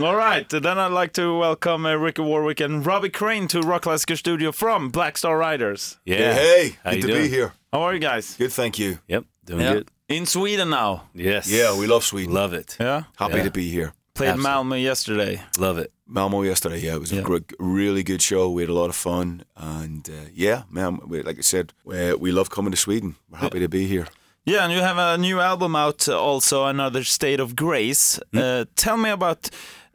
All right, then I'd like to welcome uh, Ricky Warwick and Robbie Crane to Rock Classicer Studio from Black Star Riders. Yeah. Hey, hey, How good you to doing? be here. How are you guys? Good, thank you. Yep. Doing good. In Sweden now. Yes. Yeah, we love Sweden. love it. Yeah. Happy Yeah. to be here. Played Absolutely. Malmo yesterday. Love it. Malmo yesterday, yeah, it was Yeah. a gr- really good show. We had a lot of fun, and uh, yeah, man, we, like I said, we, we love coming to Sweden. We're happy to be here. Yeah, and you have a new album out uh, also, Another State of Grace. Uh, tell me about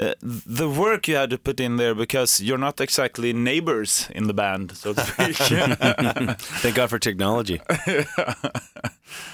uh, the work you had to put in there because you're not exactly neighbors in the band, so to speak. Thank God for technology.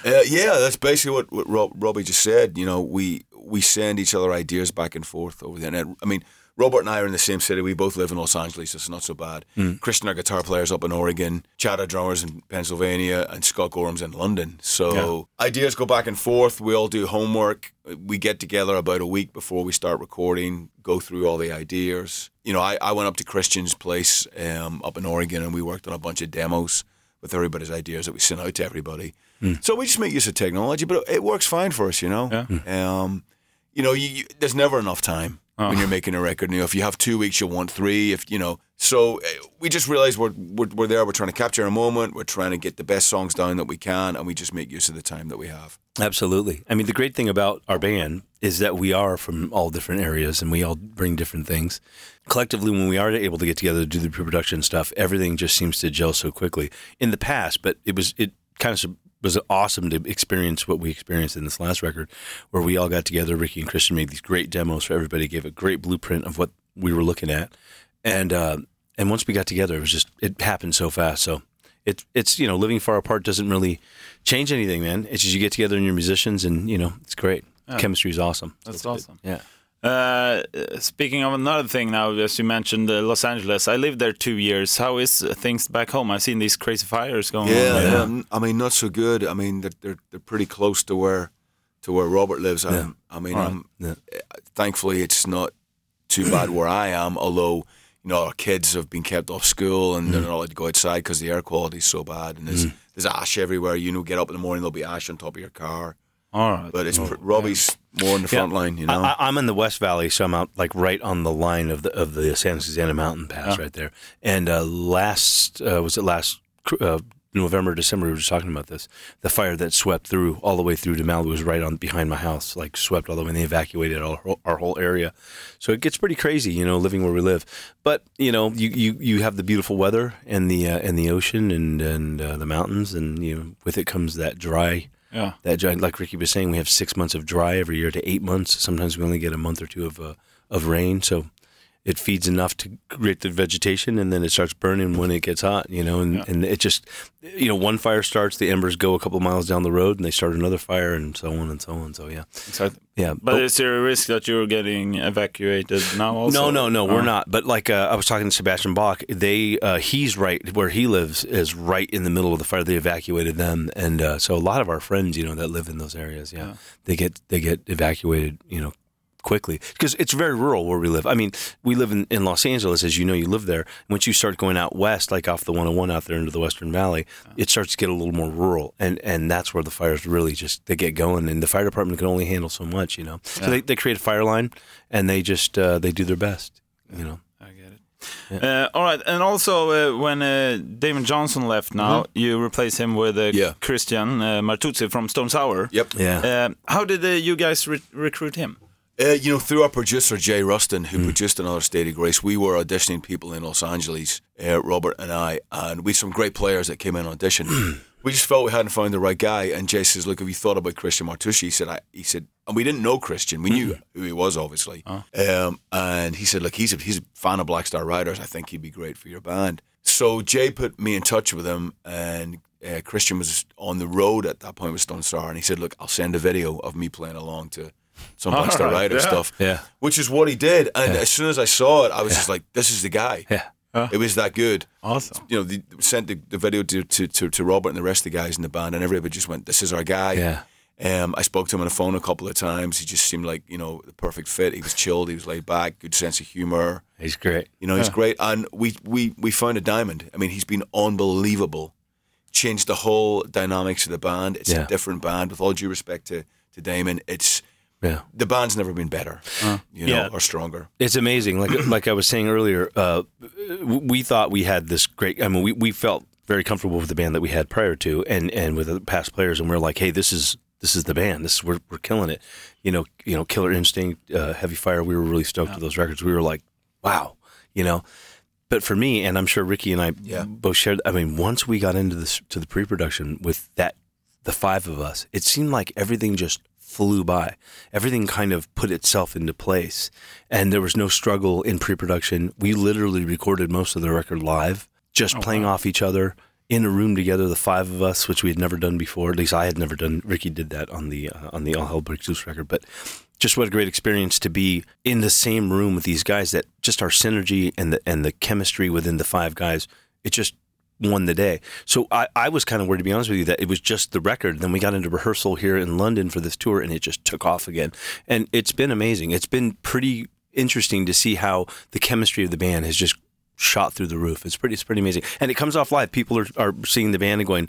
Uh, yeah, that's basically what, what Rob, Robbie just said. You know, we we send each other ideas back and forth over the internet. I mean, Robert and I are in the same city. We both live in Los Angeles, so it's not so bad. Christian, our guitar player's up in Oregon. Chad, our drummer's in Pennsylvania, and Scott Gorham's in London. So ideas go back and forth. We all do homework. We get together about a week before we start recording, go through all the ideas. You know, I, I went up to Christian's place um, up in Oregon, and we worked on a bunch of demos with everybody's ideas that we sent out to everybody. So we just make use of technology, but it works fine for us, you know. Um, you know, you, you, there's never enough time when you're making a record. You know, if you have two weeks, you'll want three. If you know, so uh, we just realize we're, we're we're there. We're trying to capture a moment. We're trying to get the best songs down that we can, and we just make use of the time that we have. Absolutely. I mean, the great thing about our band is that we are from all different areas and we all bring different things. Collectively, when we are able to get together to do the pre-production stuff, everything just seems to gel so quickly. In the past, but it was it kind of was awesome to experience what we experienced in this last record, where we all got together. Ricky and Christian made these great demos for everybody, gave a great blueprint of what we were looking at, and uh, and once we got together, it was just it happened so fast. So it's it's you know living far apart doesn't really change anything, man. It's just you get together and you're musicians, and you know it's great. Chemistry is awesome. So That's good. awesome. Yeah. Uh, speaking of another thing now, as you mentioned, uh, Los Angeles. I lived there two years. How is uh, things back home? I've seen these crazy fires going Yeah, on. um, I mean, not so good. I mean, they're they're, they're pretty close to where to where Robert lives. Um, I mean, All right. I'm, Yeah. thankfully it's not too bad where I am. Although you know our kids have been kept off school and they're not allowed to go outside because the air quality is so bad and there's there's ash everywhere. You know, get up in the morning there'll be ash on top of your car. All right. But it's pr- Robbie's more in the front line. You know, I, I'm in the West Valley, so I'm out like right on the line of the of the San Susana Mountain Pass, right there. And uh, last uh, was it last uh, November, December? We were just talking about this. The fire that swept through all the way through to Malibu was right on behind my house, like swept all the way, and they evacuated our, whole- our whole area. So it gets pretty crazy, you know, living where we live. But you know, you you, you have the beautiful weather and the uh, and the ocean and and uh, the mountains, and you know, with it comes that dry yeah. that like Ricky was saying, we have six months of dry every year to eight months. Sometimes we only get a month or two of uh, of rain, so it feeds enough to create the vegetation, and then it starts burning when it gets hot. You know, and, Yeah. and it just you know one fire starts, the embers go a couple miles down the road, and they start another fire, and so on and so on. So yeah, So, yeah. but is there a risk that you're getting evacuated now? Also? No, no, no, we're Oh. not. But like uh, I was talking to Sebastian Bach, they uh, he's right where he lives is right in the middle of the fire. They evacuated them, and uh, so a lot of our friends, you know, that live in those areas, yeah, Yeah. they get they get evacuated, you know, quickly because it's very rural where we live. I mean, we live in, in Los Angeles, as you know, you live there. Once you start going out west, like off the 101 out there into the Western Valley, it starts to get a little more rural, and and that's where the fires really just they get going, and the fire department can only handle so much, you know. So they, they create a fire line, and they just uh, they do their best, you know. I get it. Uh, all right, and also uh, when uh, Damon Johnson left now, you replace him with uh, Yeah. Christian uh, Martucci from Stone Sour. yep. Yeah. Uh, how did uh, you guys re- recruit him? Uh, you know, through our producer Jay Ruston, who produced Another State of Grace, we were auditioning people in Los Angeles, uh, Robert and I, and we had some great players that came in audition. we just felt we hadn't found the right guy, and Jay says, "Look, have you thought about Christian Martucci?" He said, "I," he said, and we didn't know Christian. We knew who he was, obviously. Um, and he said, "Look, he's a he's a fan of Black Star Riders. I think he'd be great for your band." So Jay put me in touch with him, and uh, Christian was on the road at that point with Stone Sour, and he said, "Look, I'll send a video of me playing along to." Some Black Star Alright, Rider yeah. stuff Yeah. which is what he did. And as soon as I saw it, I was just like, "This is the guy." Yeah. It was that good. Awesome. You know, the, sent the, the video to, to, to, to Robert and the rest of the guys in the band, and everybody just went, "This is our guy." Yeah. Um, I spoke to him on the phone a couple of times. He just seemed like you know the perfect fit. He was chilled. He was laid back. Good sense of humor. He's great. You know, he's great. And we, we we found a diamond. I mean, he's been unbelievable. Changed the whole dynamics of the band. It's Yeah. a different band. With all due respect to to Damon, it's Yeah. the band's never been better, you know, Yeah. or stronger. It's amazing. Like like I was saying earlier, uh, we thought we had this great. I mean, we, we felt very comfortable with the band that we had prior to, and and with the past players, and we're like, hey, this is this is the band. This is we're we're killing it. You know, you know, Killer Instinct, uh, Heavy Fire. We were really stoked with those records. We were like, wow, you know. But for me, and I'm sure Ricky and I Yeah. both shared. I mean, once we got into this to the pre-production with that, the five of us, it seemed like everything just flew by. Everything kind of put itself into place, and there was no struggle in pre-production. We literally recorded most of the record live, just playing off each other in a room together, the five of us, which we had never done before. At least I had never done. Ricky did that on the uh, on the All Hell Breaks Loose record, but just what a great experience to be in the same room with these guys. That just our synergy and the and the chemistry within the five guys. It just won the day. So I, I was kind of worried, to be honest with you, that it was just the record. Then we got into rehearsal here in London for this tour, and it just took off again. And it's been amazing. It's been pretty interesting to see how the chemistry of the band has just shot through the roof. It's pretty, it's pretty amazing. And it comes off live. People are, are seeing the band and going,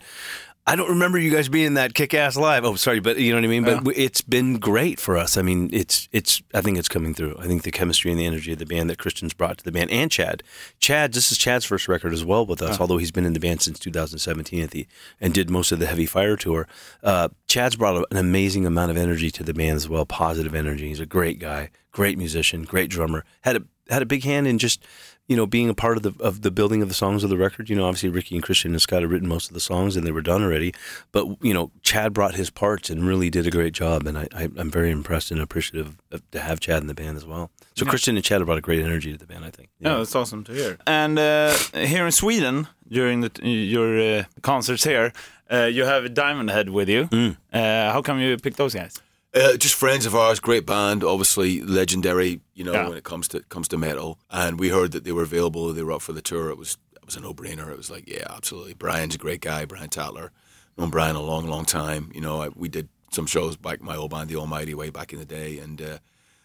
I don't remember you guys being that kick ass live. Oh, sorry, but you know what I mean. But w it's been great for us. I mean, it's it's. I think it's coming through. I think the chemistry and the energy of the band that Christian's brought to the band, and Chad. Chad, this is Chad's first record as well with us. Although he's been in the band since 2017 at the and did most of the Heavy Fire tour. Uh, Chad's brought an amazing amount of energy to the band as well. Positive energy. He's a great guy, great musician, great drummer. Had a had a big hand in just you know, being a part of the of the building of the songs of the record. You know, obviously Ricky and Christian and Scott had written most of the songs and they were done already. But you know, Chad brought his parts and really did a great job. And I, I I'm very impressed and appreciative of, to have Chad in the band as well. So Christian and Chad have brought a great energy to the band. I think. Yeah, that's awesome to hear. And uh, here in Sweden, during the, your uh, concerts here, uh, you have a Diamond Head with you. Mm. Uh, how come you picked those guys? Uh, just friends of ours, great band, obviously legendary. You know, Yeah. when it comes to comes to metal, and we heard that they were available. They were up for the tour. It was it was a no brainer. It was like, yeah, absolutely. Brian's a great guy, Brian Tatler. Known Brian a long, long time. You know, I, we did some shows back my old band, The Almighty, way back in the day, and uh,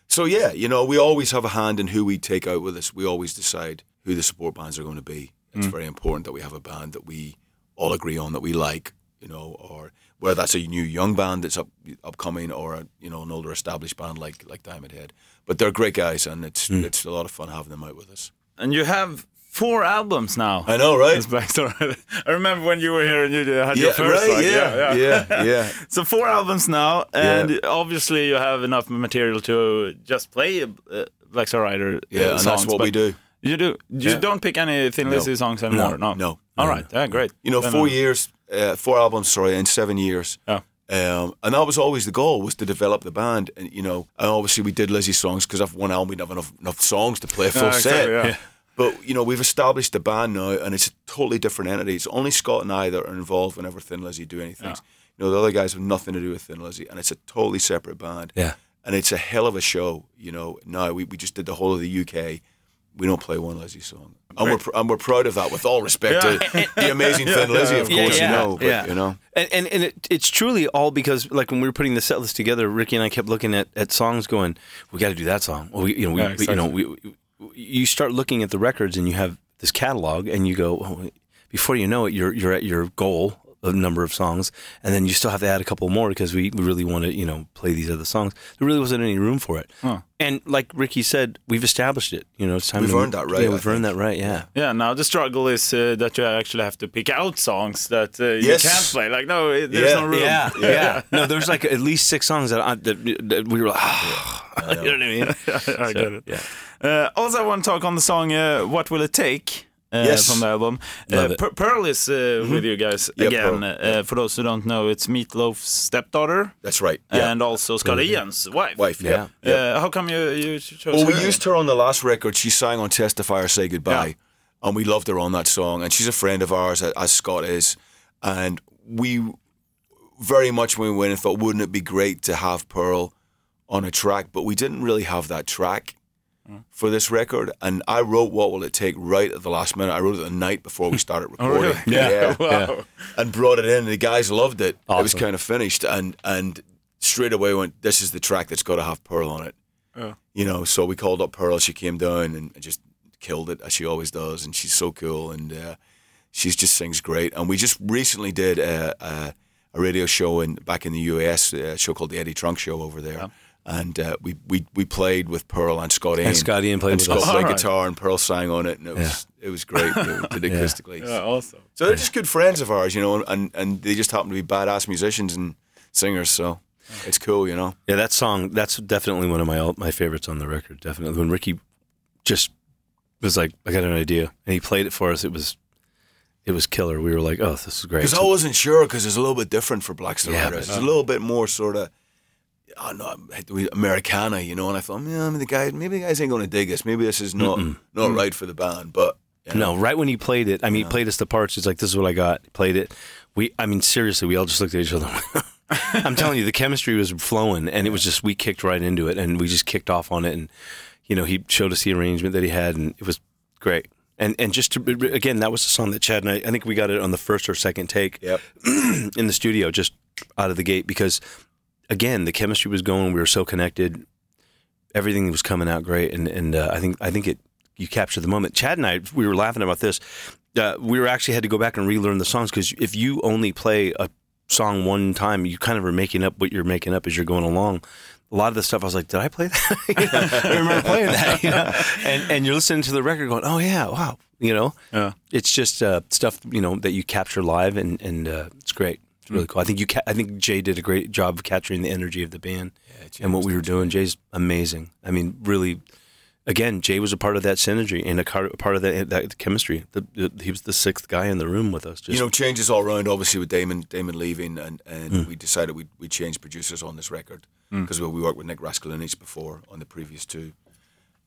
so yeah, you know, we always have a hand in who we take out with us. We always decide who the support bands are going to be. It's very important that we have a band that we all agree on that we like. You know, or whether that's a new young band that's up upcoming or a, you know an older established band like like Diamond Head. But they're great guys, and it's it's a lot of fun having them out with us. And you have four albums now. I know, right? As. I remember when you were here and you had your Yeah, first right. like, yeah, yeah, yeah. So four albums now, and obviously you have enough material to just play uh, Black Star Rider uh, Yeah, and songs. that's what we do. You do. You Yeah. don't pick any Thin Lizzy songs anymore. No. no, All no, right. Yeah. Great. You know, four uh, years, uh, four albums, sorry, in seven years. Yeah. Um, and that was always the goal was to develop the band, and you know, and obviously we did Lizzy songs because after one album we didn't have enough enough songs to play a full Yeah, set. yeah. Yeah. But you know, we've established the band now, and it's a totally different entity. It's only Scott and I that are involved whenever Thin Lizzy do anything. You know, the other guys have nothing to do with Thin Lizzy, and it's a totally separate band. Yeah. and it's a hell of a show. You know, now we, we just did the whole of the UK. We don't play one Lizzy song, and we're and we're proud of that. With all respect to the amazing Thin Lizzy, of course, you know. But, you know, And and, and it, it's truly all because like when we were putting the set list together, Ricky and I kept looking at, at songs, going, "We got to do that song." Well, we, you know, we, Yeah, we- you know, we, we- you start looking at the records and you have this catalog, and you go, oh, before you know it, you're you're at your goal of number of songs, and then you still have to add a couple more because we, we really want to you know play these other songs. There really wasn't any room for it. And like Ricky said, we've established it. You know, it's time We've to- earned that right, Yeah, I we've earned that right. Yeah. Yeah, now the struggle is uh, that you actually have to pick out songs that uh, you can't play. Like, no, it, there's Yeah, no room. Yeah, yeah. No, there's like at least six songs that, I, that, that we were like, you know what I mean? I get it. yeah. Uh, also, I want to talk on the song uh, "What Will It Take." Uh, Yes. from the album. Uh. Per- Pearl is uh, with you guys Yeah, again. Uh, for those who don't know, it's Meatloaf's stepdaughter that's right. Yeah, and also Scott Ian's wife. wife. Yeah. Yeah. Uh, how come you you chose Well, we used her on the last record. She sang on "Testify or Say Goodbye," and we loved her on that song. And she's a friend of ours, as Scott is. And we very much when we went and thought, wouldn't it be great to have Pearl on a track? But we didn't really have that track for this record. And I wrote "What Will It Take" right at the last minute. I wrote it the night before we started oh, recording. really? Yeah, Wow. and brought it in. And the guys loved it. It was kind of finished, and and straight away went, "This is the track that's got to have Pearl on it." You know, so we called up Pearl. She came down and just killed it as she always does, and she's so cool, and uh, she's just sings great. And we just recently did a, a, a radio show in back in the US, a uh, show called the Eddie Trunk Show over there. And uh, we, we we played with Pearl and Scott Ian. And Scott Ian played and with Scott us. played Alright. guitar and Pearl sang on it, and it was it was great. We did it Yeah. acoustically. awesome. So they're just good friends of ours, you know, and and they just happen to be badass musicians and singers. So it's cool, you know. Yeah, that song, that's definitely one of my my favorites on the record. Definitely. When Ricky just was like, I got an idea. And he played it for us. It was it was killer. We were like, oh, this is great. Because I wasn't sure because it's a little bit different for Black Star Yeah, It's a little bit more sort of, oh no, Americana, you know. And I thought, yeah, I mean, the guys, maybe the guys ain't going to dig this. Maybe this is not not mm. right for the band. But you know, No, right when he played it, I mean, he played us the parts. He's like, "This is what I got." He played it. We, I mean, seriously, we all just looked at each other. I'm telling you, the chemistry was flowing, and it was just we kicked right into it, and we just kicked off on it, and you know, he showed us the arrangement that he had, and it was great. And and just to again, that was the song that Chad and I, I think we got it on the first or second take Yep. in the studio, just out of the gate, because again, the chemistry was going. We were so connected. Everything was coming out great, and and uh, I think I think it you captured the moment. Chad and I, we were laughing about this. Uh, we were actually had to go back and relearn the songs because if you only play a song one time, you kind of are making up what you're making up as you're going along. A lot of the stuff I was like, did I play that? You know, I remember playing that. You know? And and you're listening to the record, going, oh yeah, wow. You know, Yeah. it's just uh, stuff you know that you capture live, and and uh, it's great. It's really cool. I think you. Ca- I think Jay did a great job of capturing the energy of the band and what we were doing. Jay's amazing. I mean, really. Again, Jay was a part of that synergy and a part of that, that chemistry. The, he was the sixth guy in the room with us. Just, you know, changes all around. Obviously, with Damon Damon leaving, and and hmm. we decided we we change producers on this record hmm. because we, we worked with Nick Raskulinecz before on the previous two,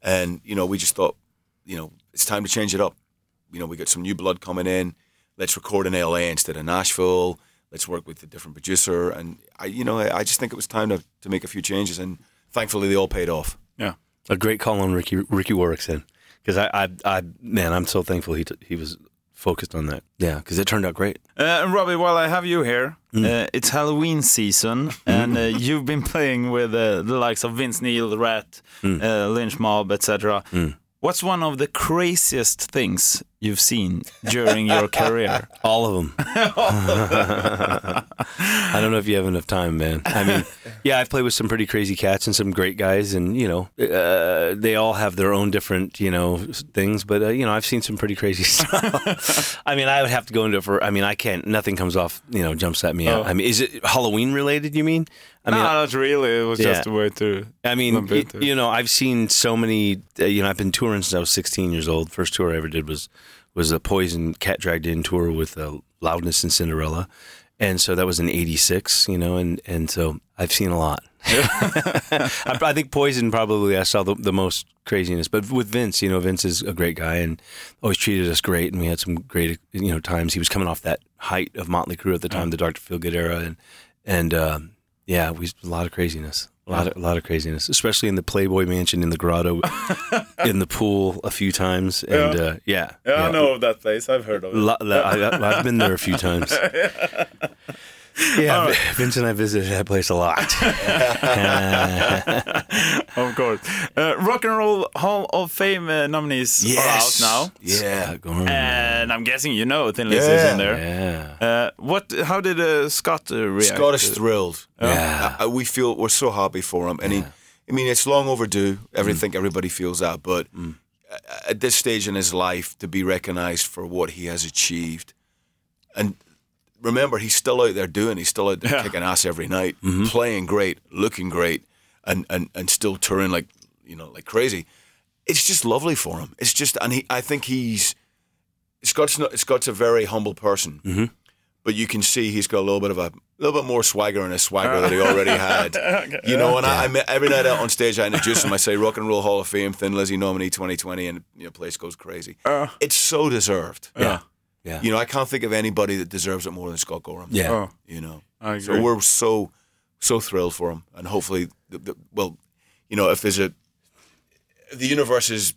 and you know, we just thought, you know, it's time to change it up. You know, we got some new blood coming in. Let's record in LA instead of Nashville. Let's work with a different producer, and I, you know, I, I just think it was time to to make a few changes, and thankfully they all paid off. Yeah. a great call on Ricky Ricky Warwickson because I, I I man, I'm so thankful he t- he was focused on that. Yeah, because it turned out great. Uh, and Robbie, while I have you here, uh, it's Halloween season, and uh, you've been playing with uh, the likes of Vince Neil, Ratt, uh, Lynch Mob, etc. What's one of the craziest things you've seen during your career? All of them. I don't know if you have enough time, man. I mean, yeah, I've played with some pretty crazy cats and some great guys, and you know, uh, they all have their own different, you know, things. But uh, you know, I've seen some pretty crazy stuff. I mean, I would have to go into it for. I mean, I can't. Nothing comes off. You know, jumps at me. out. Oh. I mean, is it Halloween related? You mean? I mean, no, not really. It was just Yeah. a way to. I mean, it. you know, I've seen so many. Uh, you know, I've been touring since I was 16 years old. First tour I ever did was was a Poison Cat Dragged In tour with uh, Loudness and Cinderella, and so that was in '86. You know, and and so I've seen a lot. I, I think Poison probably I saw the, the most craziness, but with Vince, you know, Vince is a great guy and always treated us great, and we had some great you know times. He was coming off that height of Motley Crue at the time, the Doctor Feelgood era, and and um, yeah, we a lot of craziness. A lot, of, a lot of craziness, especially in the Playboy Mansion, in the grotto, in the pool a few times, and Yeah. uh, yeah, Yeah, I know of that place. I've heard of it. Lo- lo- I, I've been there a few times. Yeah, Vince and I visited that place a lot. Of course. Uh, Rock and Roll Hall of Fame uh, nominees are out now. Yeah. Go on. And I'm guessing you know Thin Lizzy is in there. yeah. Uh, what? How did uh, Scott uh, react? Scott is thrilled. Yeah. Uh, we feel we're so happy for him, and he. I mean, it's long overdue. Everything think everybody feels that, but at this stage in his life, to be recognized for what he has achieved, and remember, he's still out there doing. He's still out there Yeah. kicking ass every night, mm-hmm. playing great, looking great, and and and still touring like you know like crazy. It's just lovely for him. It's just, and he. I think he's. Scott's not. Scott's a very humble person mm-hmm. but you can see he's got a little bit of a little bit more swagger in his swagger that he already uh, had. You know, and I, I every night out on stage I introduce him. I say Rock and Roll Hall of Fame, Thin Lizzy nominee 2020, and you know, place goes crazy. Uh. it's so deserved. Yeah. Yeah. You know, I can't think of anybody that deserves it more than Scott Gorham. Yeah. Oh, You know, I agree. so we're so so thrilled for him, and hopefully, the, the, well, you know, if there's a if the universe is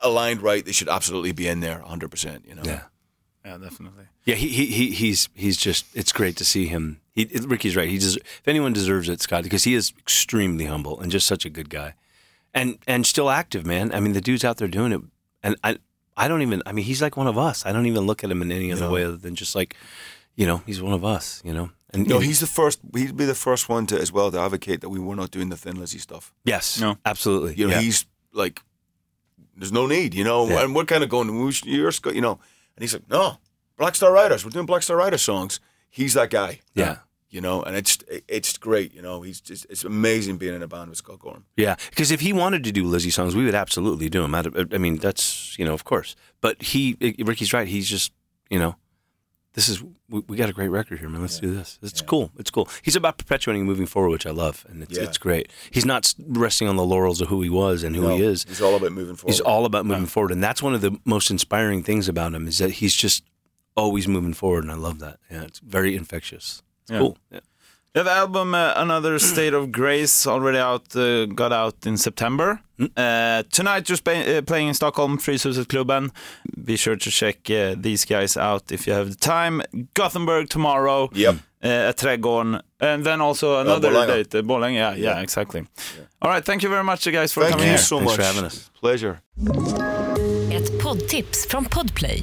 aligned right, they should absolutely be in there 100. percent You know. Yeah. yeah, definitely. Yeah, he, he he he's he's just it's great to see him. He Ricky's right. He des- if anyone deserves it, Scott, because he is extremely humble and just such a good guy, and and still active, man. I mean, the dude's out there doing it, and I I don't even. I mean, he's like one of us. I don't even look at him in any other No. way other than just like, you know, he's one of us. You know, And No, and- he's the first. He'd be the first one to as well to advocate that we were not doing the Thin Lizzy stuff. yes, No. absolutely. You know, yeah. he's like, there's no need. You know, Yeah. and we're kind of going, "We should- you're, you know, and he's like, no, Black Star Riders. We're doing Black Star Rider songs. He's that guy. yeah. You know, and it's it's great. You know, he's just it's amazing being in a band with Scott Gorham. Yeah, because if he wanted to do Lizzy songs, we would absolutely do them. I, I mean, that's you know, of course. But he, Ricky's right. He's just you know, this is we, we got a great record here, man. Let's do this. It's cool. It's cool. He's about perpetuating and moving forward, which I love, and it's Yeah. it's great. He's not resting on the laurels of who he was and who No, he is. He's all about moving forward. He's all about moving forward, and that's one of the most inspiring things about him is that he's just always moving forward, and I love that. Yeah, it's very infectious. It's Yeah. cool. Yeah. Yeah, the album uh, Another State of Grace already out, uh, got out in September. Uh, tonight you're spa- uh, playing in Stockholm, Fryshuset-klubben. Be sure to check uh, these guys out if you have the time. Gothenburg tomorrow Yep. uh, at Trädgården. And then also another Borlänge. date, uh, Borlänge. Yeah, yeah, exactly. All right, thank you very much guys for Thank coming you here. so Thanks much. for having us. Pleasure. Ett poddtips från Podplay.